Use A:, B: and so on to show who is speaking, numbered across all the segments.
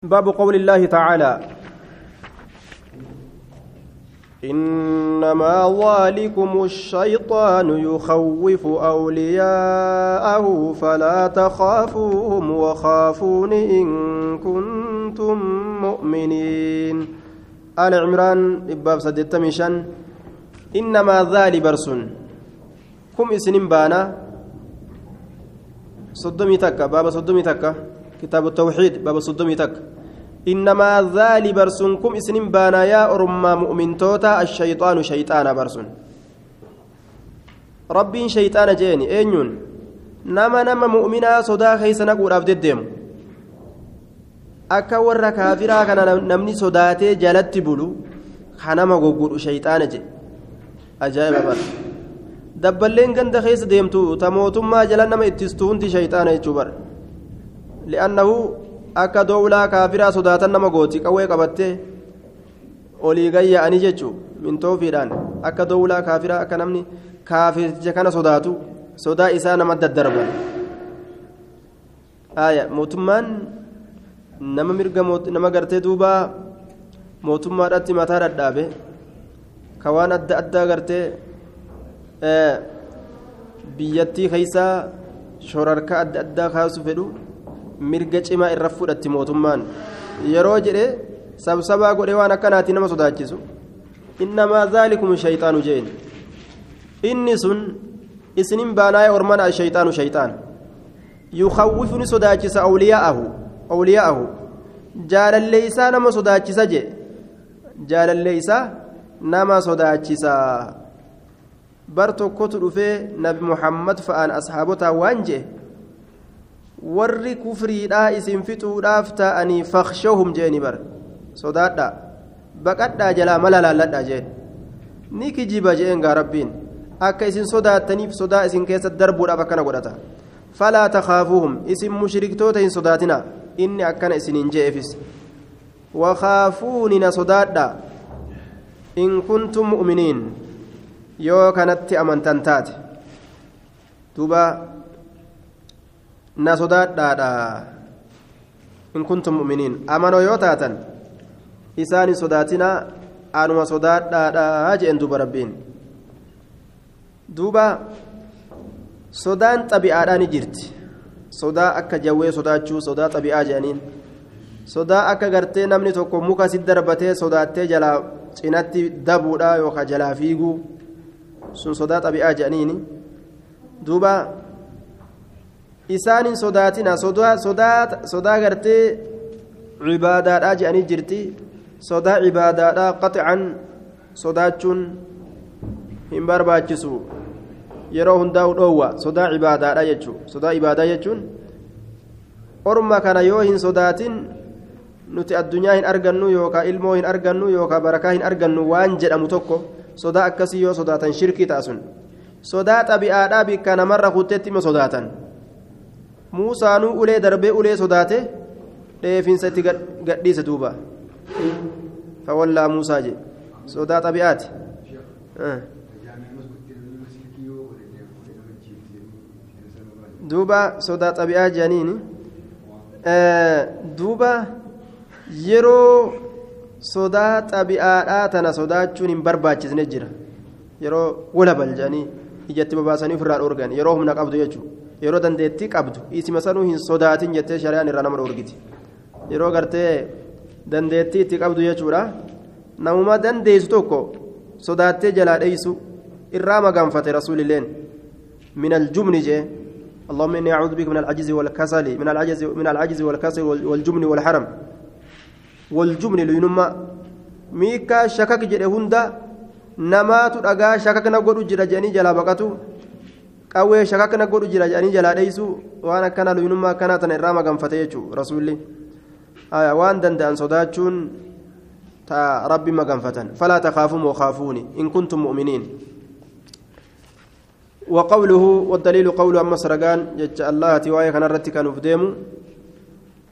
A: باب قول الله تعالى إنما ذلكم الشيطان يخوف أولياءه فلا تخافوهم وخافون إن كنتم مؤمنين. آل عمران باب سدت مشان إنما ذالي برسون. كم إسنين بانا؟ صدمي تكا باب صدمي تكا. كتاب التوحيد باب صدمي تكا إنما ذالي برسنكم إسنين بانا يا أرما مؤمن توتا الشيطان شيطان برسن ربين شيطان جيني أينيون نما نما مؤمنا صدا خيس نقول أفدد ديم akka warra kaafiraa kana namni sodaatee jalatti bulu kanama goggodhu shayxaana jedhe ajaa'iba bara dabballeen ganda keessa deemtu ta mootummaa jala nama ittistu hundi shayxaana jechuu bara li'annahu akka doowlaa kaafiraa sodaatan nama gooti qawwee qabattee olii gayya'anii jechuun mintoofiidhaan akka doowlaa kaafiraa akka namni kaafirticha kana sodaatu sodaa isaa nama daddarban mootummaan nama mirga nama gartee duubaa mootummaadhaatti mataa dhadhaabe ka waan adda addaa gartee biyyattii keessaa shorarka adda addaa kaasu fedhu. Mirga cimaa irra fudhatti mootummaan yeroo jedhe sabsabaa godhe waan akkanaati nama sodaachisu innamaa zaalikum shayxaanu jeen inni sun isinin baanaaya ormana ashayxaanu shayxaan yukawwifu ni sodaachisa awliyaa'ahu jaalallee isaa nama sodaachisa je jaalallee isaa nama sodaachisa bar tokkotu dhufee nabi muhammad fa'aan ashaabotaa waan jee warri kufriidhaa isin fixuudhaaf ta'anii fakshahum jeeni bar sodaadha baqadhaa jalaa mala laalladha jeen ni kijiba jeen gaa rabbiin akka isin sodaattaniif sodaa isin keessa darbuudhaaf akkana godhata falaa takaafuuhum isin mushriktoota hin sodaatina inni akkana isiniin je'efis wakaafuunina sodaadha in kuntum mu'miniin yoo kanatti amantan taate duuba na sodaadhaadha in kuntum mu'miniin amanoo yoo taatan isaan hin sodaatinaa anuma sodaadhaadha jeen duuba rabbiin duuba sodaan xabi'aadhaa ni jirti sodaa akka jawwee sodaachuu sodaa xabi'aa jedhaniin sodaa akka gartee namni tokko muka si darbatee sodaattee jalaa cinatti dabuudha yookaan jalaa fiiguu sun sodaa xabi'aa jedhaniini duuba isaanin sodaatina sodaa gartee cibaadaadhaa jedhanii jirti sodaa cibaadaadhaa qaxcan sodaachuun hin barbaachisu yeroo hundaa'u dhoowwa sodaa cibaadaadhaa jechuun sodaa ibaadaa jechuun orma kana yoo hin sodaatin nuti addunyaa hin argannu yookaan ilmoo hin argannu yookaan barakaa hin argannu waan jedhamu tokko sodaa akkasii yoo sodaatan shirkii taasun sodaa xabi'aadhaa bikka namarra kutteetti ima sodaatan. Muusaanuu ulee darbee ulee sodaate dheefinsa itti gadhiise duuba fawallaa muusaa je sodaa xabi'aati duuba sodaa xabi'aa jedhaniin duuba yeroo sodaa xabi'aadhaa tana sodaachuun hin barbaachisne jira yeroo wala bal jedhanii ijatti babaasanii ofirraa dhoorgan yeroo humna qabdu jechuudha. yeroo dandeettii qabdu isima sanuu hin sodaatin jettee shari'aan irraa nama dhoorgiti yeroo gartee dandeettii itti qabdu jechuudha namuma dandeessu tokko sodaattee jalaa dheeysu irraa maganfate rasuulilleen من الجبن جاء اللهم إني أعوذ بك من العجز والكسل من العجز من العجز والكسل والجبن والحرم والجبن لينما ميكا شكك جري هندا نمات أجا شكك نقول جرى جاني جلا بقتو qawwee shakakna godhu jira jedhanii jalaa dheeysu waan akkana luyinummaa akkanaa tana irraa maganfate jechuu rasuulli waan danda'an sodaachuun ta rabbi maganfatan falaa takaafuun wakaafuuni in kuntum mu'miniin وقوله والدليل قول أما سرقان جج الله توايا كان رتك نفديم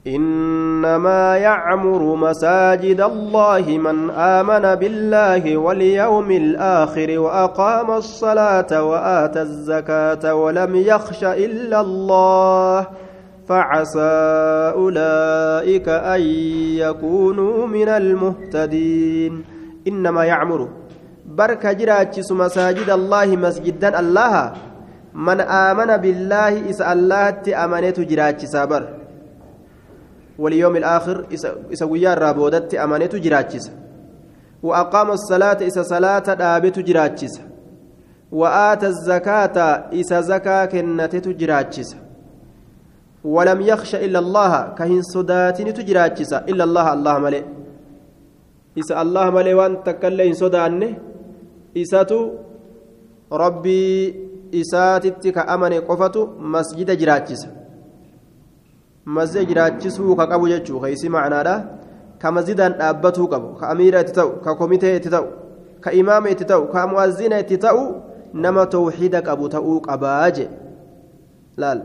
A: إنما يعمر مساجد الله من آمن بالله واليوم الآخر وأقام الصلاة وآتى الزكاة ولم يخش إلا الله فعسى أولئك أن يكونوا من المهتدين. إنما يعمر. بركة جراتشس مساجد الله مسجدا الله من آمن بالله إس الله تأمنت جراتشس بر واليوم الآخر إس ويا الرابودت أمنت جراتشس وأقام الصلاة إس صلاة دابت جراتشس وآتى الزكاة إس زكاة كنتت جراتشس ولم يخش إلا الله كهن صداتين تجراتشس إلا الله الله ملئ. إس الله ملئ وأن تكلين صدانه. إساتو ربي إساتتك أمن قفته مسجد جراتشس مسجد جراتشسو كقبو جتشو خيسي معناه كمزيدان dhaabbatuu qabu ka amiira itti ta'u ka komitee itti ta'u ka imaama itti ta'u ka mu'azzina itti ta'u nama tawxiida qabu ta'uu qabaa je laal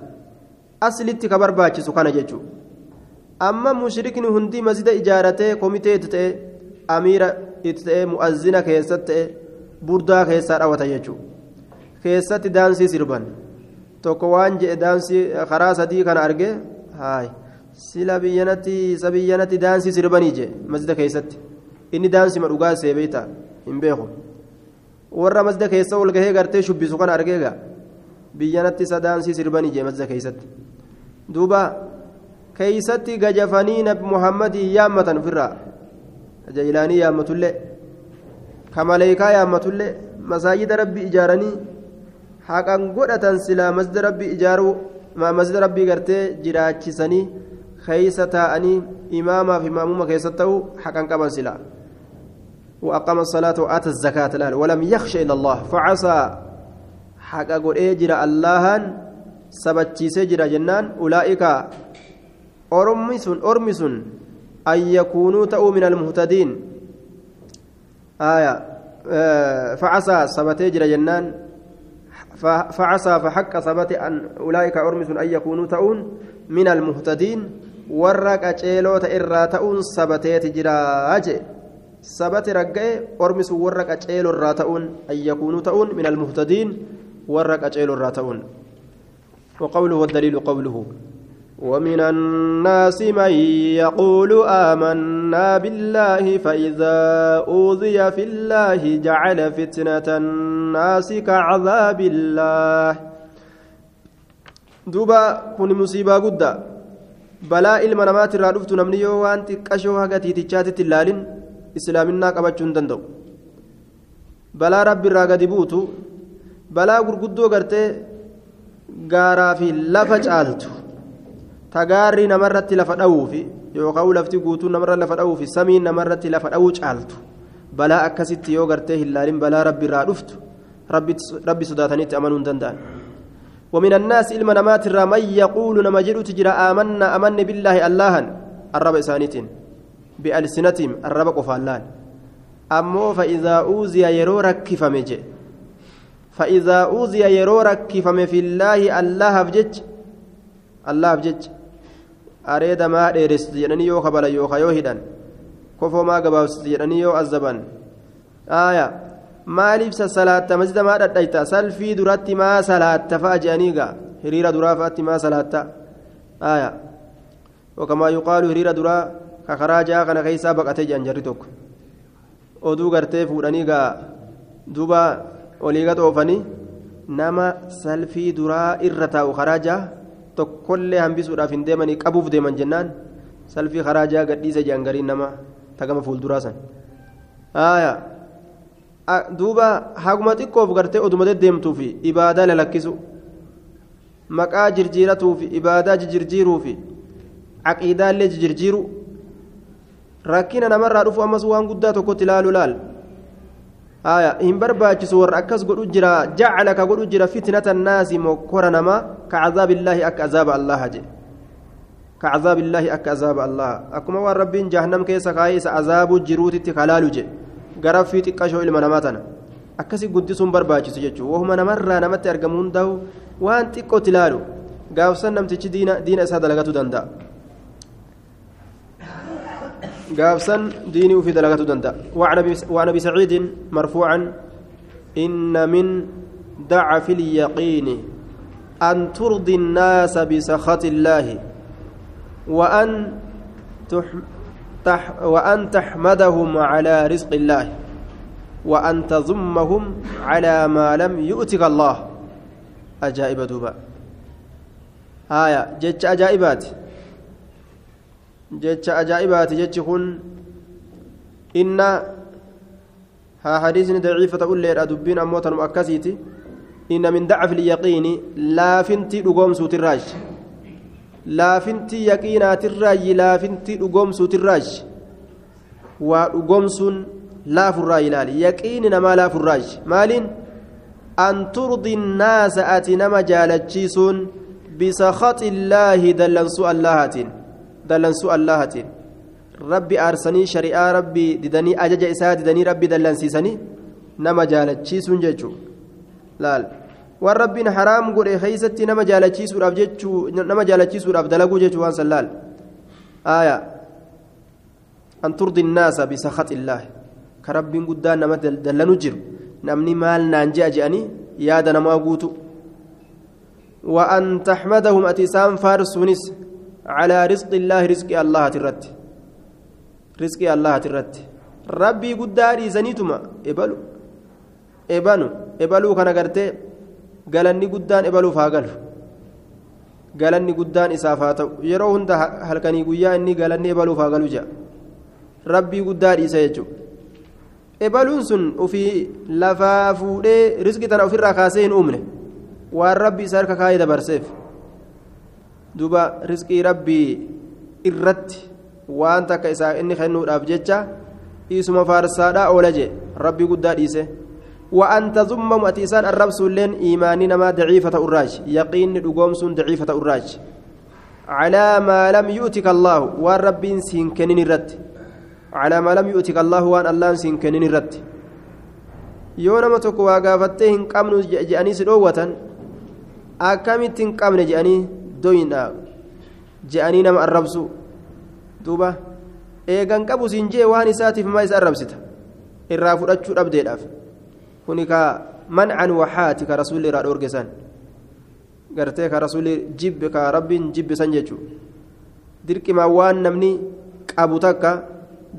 A: aslitti ka barbaachisu kana jechuudha amma mushrikni hundi masjida ijaaratee komitee itti ta'e amiira itti ta'e mu'azzina keessatti ta'e burdaa keessaa dhawata jechuudha keessatti daansii sirban tokko waan jedhe daansii karaa sadii kana arge haayi sila biyyanatti isa biyyanatti daansii sirbanii je masjida keessatti. Inni daansima dhugaa seebeeta hin beeku. Warra masjida keessa ol gahee gartee shubbisu kana argeega biyyanatti isa daansii sirbanii je masjida keessatti. duuba keeysatti gajafanii nabi muhammadii yaammatan ofirraa? Jailaanii yaammatullee ka maleeykaa yaammatullee masaajida rabbi ijaaranii? Haqan godhatan silaa masjida rabbi ijaaruu masjida rabbii gartee jiraachisanii keeysa taa'anii imaamaaf imaamuma keessatti ta'uu haqan qaban silaa وأقام الصلاة وآتى الزكاة الآن ولم يخش إلى الله فعسى حق قد إجر اللهن sabachiisee jira jennaan ulaa'ika ormi sun ormi sun an yakuunuu ta'uu min almuhtadiin aya facasaa sabatee jira jennaan فعسى فحق ثبت أن أولئك أرمس أن يكونوا تؤون من المهتدين ta'uun sabatee jiraaje sabate ragga'e ormi sun warra qaceelo irraa ta'uun an yakuunuu ta'uun min almuhtadiin warra qaceelo irraa ta'uun وقوله والدليل قوله ومن الناس من يقول آمنا بالله فإذا أوذي في الله جعل فتنة الناس كعذاب الله. دوبا كن مصيبة قد بلاء المنامات الرادفت نمني وانت كشو هكتي تشاتت اللالين إسلامنا قبتشون دندو. بلا رب الراقد بوتو. بلا قرقدو قرتي. gaaraa fi lafa caaltu tagaarri namarratti lafa dha'uufi yookaan lafti guutuu namarra lafa dha'uufi samiin namarratti lafa dha'uu caaltu balaa akkasitti yoo gartee hin laalin balaa rabbi irraa dhuftu rabbi sodaatanitti amanuu hin danda'an ومن الناس إلما نمات من يقول نما جلو تجرى آمنا أمن بالله اللهن الرب إسانيتين بألسنتهم الرب قفالان أمو فإذا أوزي يرو ركف مجي فإذا أوذي يرو ركفم في الله الله بجج الله بجج أريد ما ديرست جنني يو خبل يو خيو هدان كفو ما قباوست جنني يو أزبان آية maaliif sassalaata masjida maa dhadhayta salfii duratti maa salaatta fa'a je'aniiga hiriira duraa fa'atti maa salaatta aya wakamaa yuqaalu hiriira duraa ka karaa ja'a kana keessaa baqatee je'an jarri tokko oduu gartee fuudhaniigaa duuba olii gad oofanii nama salfii duraa irra taa'u karaa ja'a tokkollee hambisuudhaaf hin deemanii qabuuf deeman jennaan salfii karaa ja'a gadhiise je'an gariin nama tagama fuulduraa san duuba haguma xiqqoof gartee oduma deddeemtuufi ibaadaa lalakkisu maqaa jirjiiratuufi ibaadaa jijirjiiruufi caqiidaallee jijirjiiru rakkina namarraa dhufu ammas waan guddaa tokkotti ilaalu laal hin barbaachisu warra akkas godhu jira jacala ka godhu jira fitnata annaasi mokkora namaa ka cazaabillaahi akka azaaba allaha jedhe ka cazaabillaahi akka azaaba allaha akkuma waan rabbiin jahannam keessa kaayee isa azaabuu jiruutitti kalaalu jedhe garaffii xiqqashoo ilma namaa tana akkasi guddisuun barbaachisu jechuudha wahuma namarraa namatti argamu hundaa'u waan xiqqootti ilaalu gaafsan namtichi gaafsan diinii ufii dalagatu danda'a waan abi saciidin marfuucan inna min dacfi ilyaqiini an turdi الnaasa bisakati illaahi وأن تح وأن تحمدهم على رزق الله وأن تضمهم على ما لم يؤتك الله أجائب دوبا آية جتش أجائبات جتش أجائبات جتش كن إن ها حديث ضعيفة تقول لي أدبين أموتا مؤكسيتي إن من ضعف اليقين لا فنتي رقوم سوت الراج لا فنتي يقينات الراج لا فنتي رقوم سوت الراج ورقوم سن لا فراج لالي يقين نما لا فراج مالين أتي اللهتين ربي أرسني شريعة ربي ددني أجج إساء ددني ربي دلن سيسني نما جالتشيسون جيجو laal waan rabbiin haraam godhe keeysatti nama jaalachiisuudhaaf jechuu nama jaalachiisuudhaaf dalaguu jechuu waan san laal aaya an turdi innaasa bisakhaxi illaahi ka rabbiin guddaan nama dallanu jiru namni maal naan je'a je'anii yaada namaa guutu وأن تحمدهم أتسام فارسونس على رزق الله رزق الله ترت رزق الله ترت ربي قداري زنيتما إبلو ebanu ebaluu kana gartee galanni guddaan ebaluuf haa galu galanni guddaan isaaf haa ta'u yeroo hunda halkanii guyyaa inni galanni ebaluuf haa galu jedha rabbii guddaa dhiisa jechuudha ebaluun sun ofii lafaa fuudhee riskii tana ofirraa kaasee hin uumne waan rabbi isa harka kaayee dabarseef Duuba riskii rabbii irratti waan takka isaa inni kennuudhaaf jecha isuma faarsaadhaa oola jee rabbii guddaa dhiise. وأن تضمم أتيسان الربس لين إيماني نما ضعيفة الراج يقين دقومس ضعيفة الراج على ما لم يؤتك الله والرب سينكنين الرد على ما لم يؤتك الله وأن الله سينكنين الرد yoo nama tokko waa gaafattee hin qabnu je'anii si dhoowwatan akkamitti hin qabne je'anii doyinha je'anii nama arrabsu duuba eegan qabu siin jee waan isaatiif maa isa arrabsita irraa fudhachuu dhabdeedhaaf kuni ka mancan waxaati ka rasuulli irraa dhoorge san gartee ka rasuulli jibbe ka rabbiin jibbe san jechuu dirqimaan waan namni qabu takka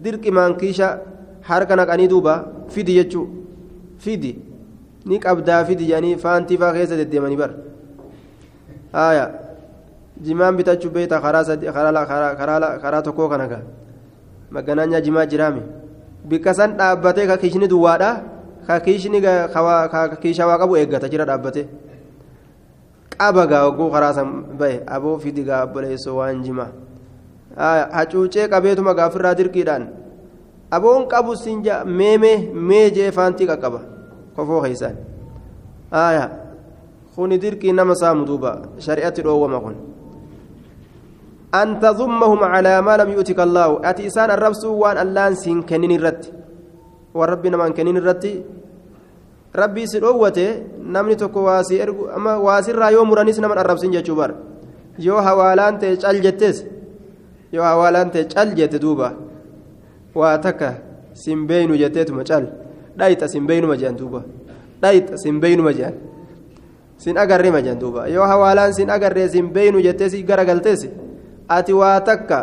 A: dirqimaan kiisha harka naqanii duuba fidi jechuu fidi ni qabdaa fidi jedhanii faantii faa keessa deddeemanii bar haya jimaan bitachuu beeyta karaa tokkoo kana gaa maganaanyaa jimaa jiraame bikka san dhaabbatee ka kiishni duwwaadhaa kakiishni kiisha waa qabu eeggata jira dhaabbate qaba gaa oguu karaa san bahe aboo fidi gaa obboleessoo waan jima hacuucee qabeetuma gaafirraa dirqiidhaan aboon qabu sinja meemee mee jee faantii qaqqaba kofoo keeysaan aya kuni dirqii nama saamu duuba shari'atti dhoowwama kun allaahu ati isaan arrabsuu waan allaan siin kennin irratti waan rabbi namaan kennin irratti rabbii si dhoowwate namni tokko waasii ergu ama waasirraa yoo muranis naman arrabsin jechuu bar yoo hawaalaan ta'e cal jettees yoo hawaalaan ta'e cal jette duuba waa takka sin beeynu jetteetuma cal dhayxa sin beeynuma jedhan duuba dhayxa sin beeynuma jedhan sin agarreema jedhan duuba yoo hawaalaan sin agarree sin beeynu jettee si garagaltees ati waa takka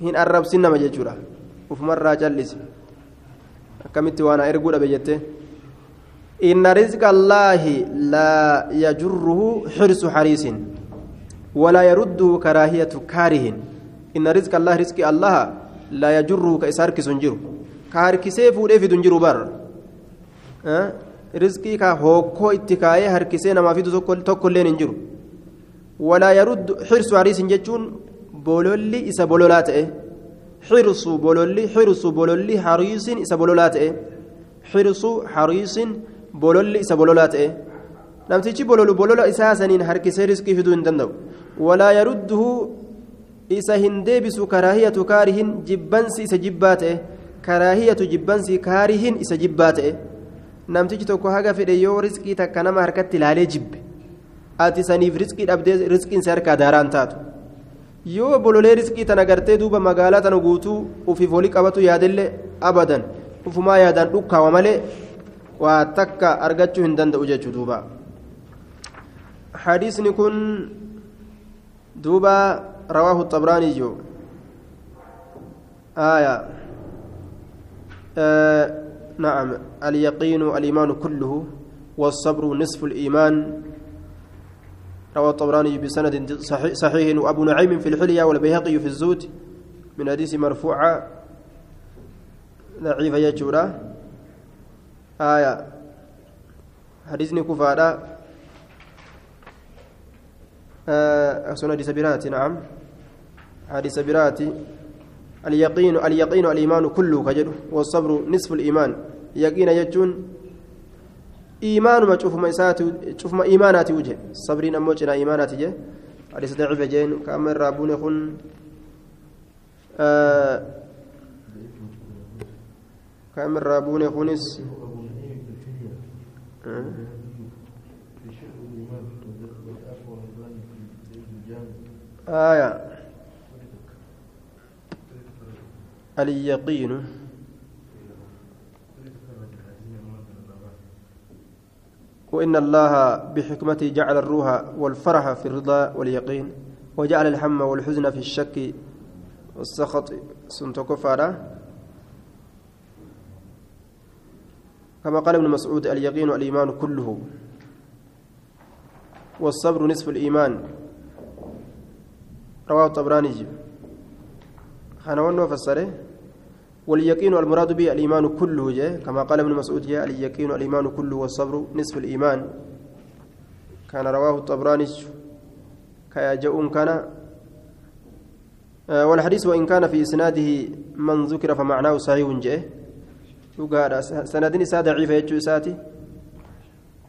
A: hin arrabsin nama jechuudha ufumarraa callisi akkamitti waan erguu dhabe jettee inna rizqa allaahi laa yajurruhu xirsu xariisin walaa yarudduhu karaahiyatu kaarihin inna rizqa allaahi rizqi allaha laa yajurruhu ka isa harkisu hin jiru ka harkisee fuudhee fidu hin jiru bar rizqii ka hokkoo itti kaayee harkisee namaa fidu tokkolleen hin jiru walaa yaruddu xirsu xariisin bololli isa bololaa ta'e xirsu bololli xirsu bololli hariisin isa bololaa ta'e xirsu hariisin bololli isa bololaa ta'e namtichi bololu bolola isaa saniin harkisee riskii fiduu hin danda'u walaa yarudduhu isa hin deebisu karaahiyatu kaarihin jibbansi isa jibbaa ta'e karaahiyatu jibbansi kaarihin isa jibbaa ta'e namtichi tokko haga fedhe yoo riskii takka nama harkatti ilaalee jibbe ati saniif riskii dhabdee riskiin si harkaa daaraan taatu yoo bololee riskii tana gartee duuba magaalaa tana guutuu ufiif olii qabatu yaadellee abadan ufumaa yaadaan dhukkaawa malee waa takka argachuu hin danda'u jechuu duuba hadiisni kun duuba الطبراني جو آية آه نعم اليقين الإيمان كله والصبر نصف الإيمان روى الطبراني بسند صحيح وأبو نعيم في الحلية والبيهقي في الزود من حديث مرفوعة ضعيفة يجورا آية. حديث كفارة آه حديث براتي نعم. حديث براتي اليقين اليقين الإيمان كله كجد. والصبر نصف الإيمان. يقين يجون ما يسات تشوف ما إيمانات وجه صبرين أمو جنا إيمانات جه حديث ضعيف جين كامل رابون يكون آه كامل رابون يكونس آه آية اليقين وإن الله بحكمته جعل الروح والفرح في الرضا واليقين وجعل الهم والحزن في الشك والسخط سنتكفارا كما قال ابن مسعود اليقين والإيمان كله والصبر نصف الإيمان. رواه الطبراني. خانا ونو فسره. واليقين المراد به الإيمان كله جاء كما قال ابن مسعود جاء اليقين الإيمان كله والصبر نصف الإيمان. كان رواه الطبراني كيا جاءون كان آه والحديث وإن كان في إسناده من ذكر فمعناه صحيح جاء. وقال سند نساء ضعيفة يجو إساتي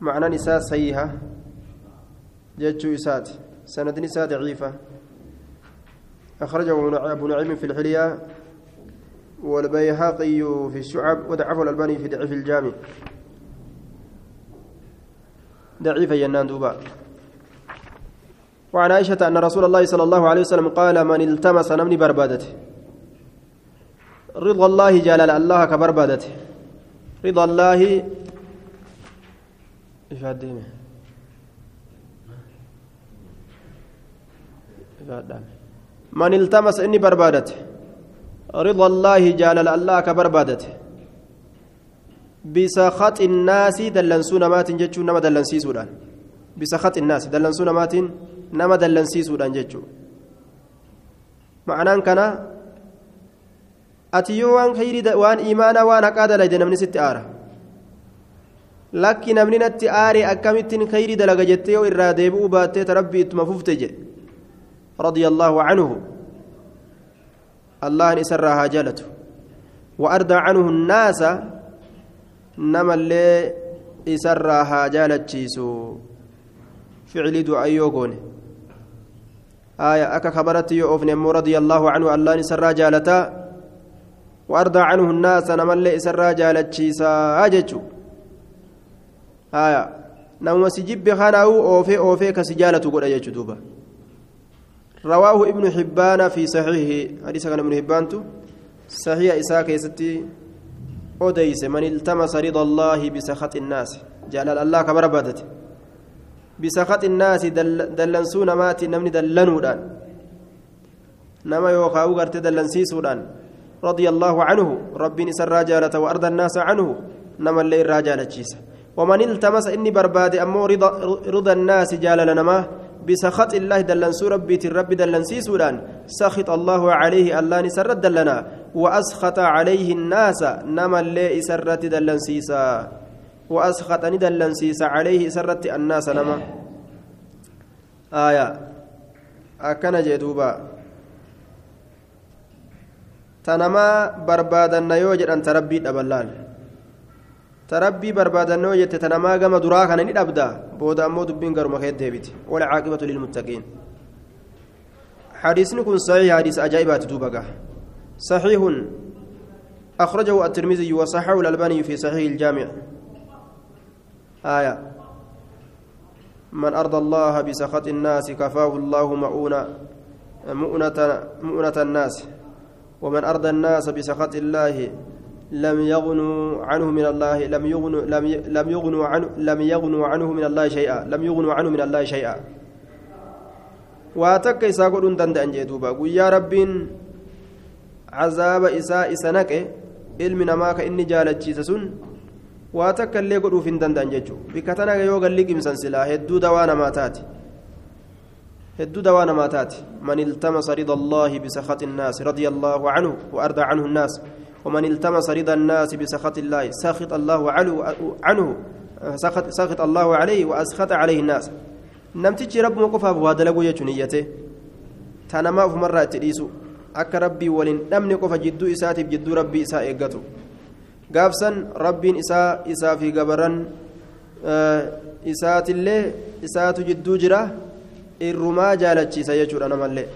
A: معنى نساء صحيحة يجو إساتي سند نساء ضعيفة. أخرجه أبو نعيم في الحلية. والبيهقي في الشعب ودعفه الألباني في ضعيف الجامع. ضعيف ينان دوبا وعن عائشة أن رسول الله صلى الله عليه وسلم قال من التمس نمني بربادته. رضا الله جلال الله كبربادته. رضا الله. هدينه من التمس إني بربادت رضا الله جلال الله كبربادت بسخط الناس دلنسون مات جتشو نما دلنسي سودان بسخط الناس دلنسون مات نما دلنسي سودان جتشو waan haqaa dalayde namni sitti aara lakki namni natti aare akkamittiin khayrii dalaga jettee yoo irraa deebi'uu baattee ta rabbii ittuma fufte jedhe رضي الله عنه الله إسرها جالته وأردى عنه الناس نما اللي إسرها جالتشيسو فعلي دعاء يوغون آية أكا خبرت يوفن رضي الله عنه الله إسرها جالتا وأرضى عنه الناس نما اللي إسرها جالتشيسا أجتشو آية. نما سجب خانه أوفي أوفي كسجالة قد أجتشو دوبا. رواه ابن حبان في صحيحه. حديث كان ابن حبان صحيح إساك يستي أوديس من التمس رضا الله بسخط الناس. جلال الله كبر بادت بسخط الناس دل دلنسون مات نمني دلنودان. نما يوخاو غرت دلنسيسودان. رضي الله عنه ربي نسر راجالة وأرضى الناس عنه. نما اللي راجالة ومن التمس إني برباد أمو رضا, رضا الناس جالل نما. بسخط الله دلنسو ربي الرب دلنسي سودان سخط الله عليه الله نسرت دلنا وأسخط عليه الناس نما اللي سرت دلنسيسا وأسخطني دلنسيسا عليه سرت الناس نما. آية. أكن جدوبا. تنما بربادن يوجد أن تربي دبلال بربادنو جت تنما غما درا كان ني دبدا بودا امو دبين غرما كيد ديبت ولا عاقبه للمتقين حديث نكون صحيح حديث عجائبات دوبغا صحيح أخرجه الترمذي وصححه الألباني في صحيح الجامع آية من أرضى الله بسخط الناس كفاه الله مؤونة مؤنة مؤنة الناس ومن أرضى الناس بسخط الله لم يغنوا عنه من الله لم يغنوا لم لم يغنوا عنه لم يغنوا عنه من الله شيئا لم يغنوا عنه من الله شيئا rabbiin cazaaba isaa isa naqe ilmi namaa ka inni jaalachiise sun waa takka illee godhuuf hin danda'an jechuudha bikka tana yoo galli qimsan silaa hedduu dawaa namaa taati hedduu dawaa namaa taati man iltamasa rida allaahi bisakhat innaas radia allaahu canhu وأرضى عنه الناس ومن التمس رضا الناس بسخط الله سخط الله عنه سخط, سخط الله عليه وأسخط عليه الناس namtichi rabbuma qofaaf waa dalaguu jechuun iyyate tanamaa ofumarraa itti dhiisu akka rabbii waliin dhabne qofa jidduu isaatiif jidduu rabbii isaa eeggatu gaafsan rabbiin isaa isaa fi gabaran isaatillee isaatu jidduu jira irrumaa jaalachiisa jechuudha namallee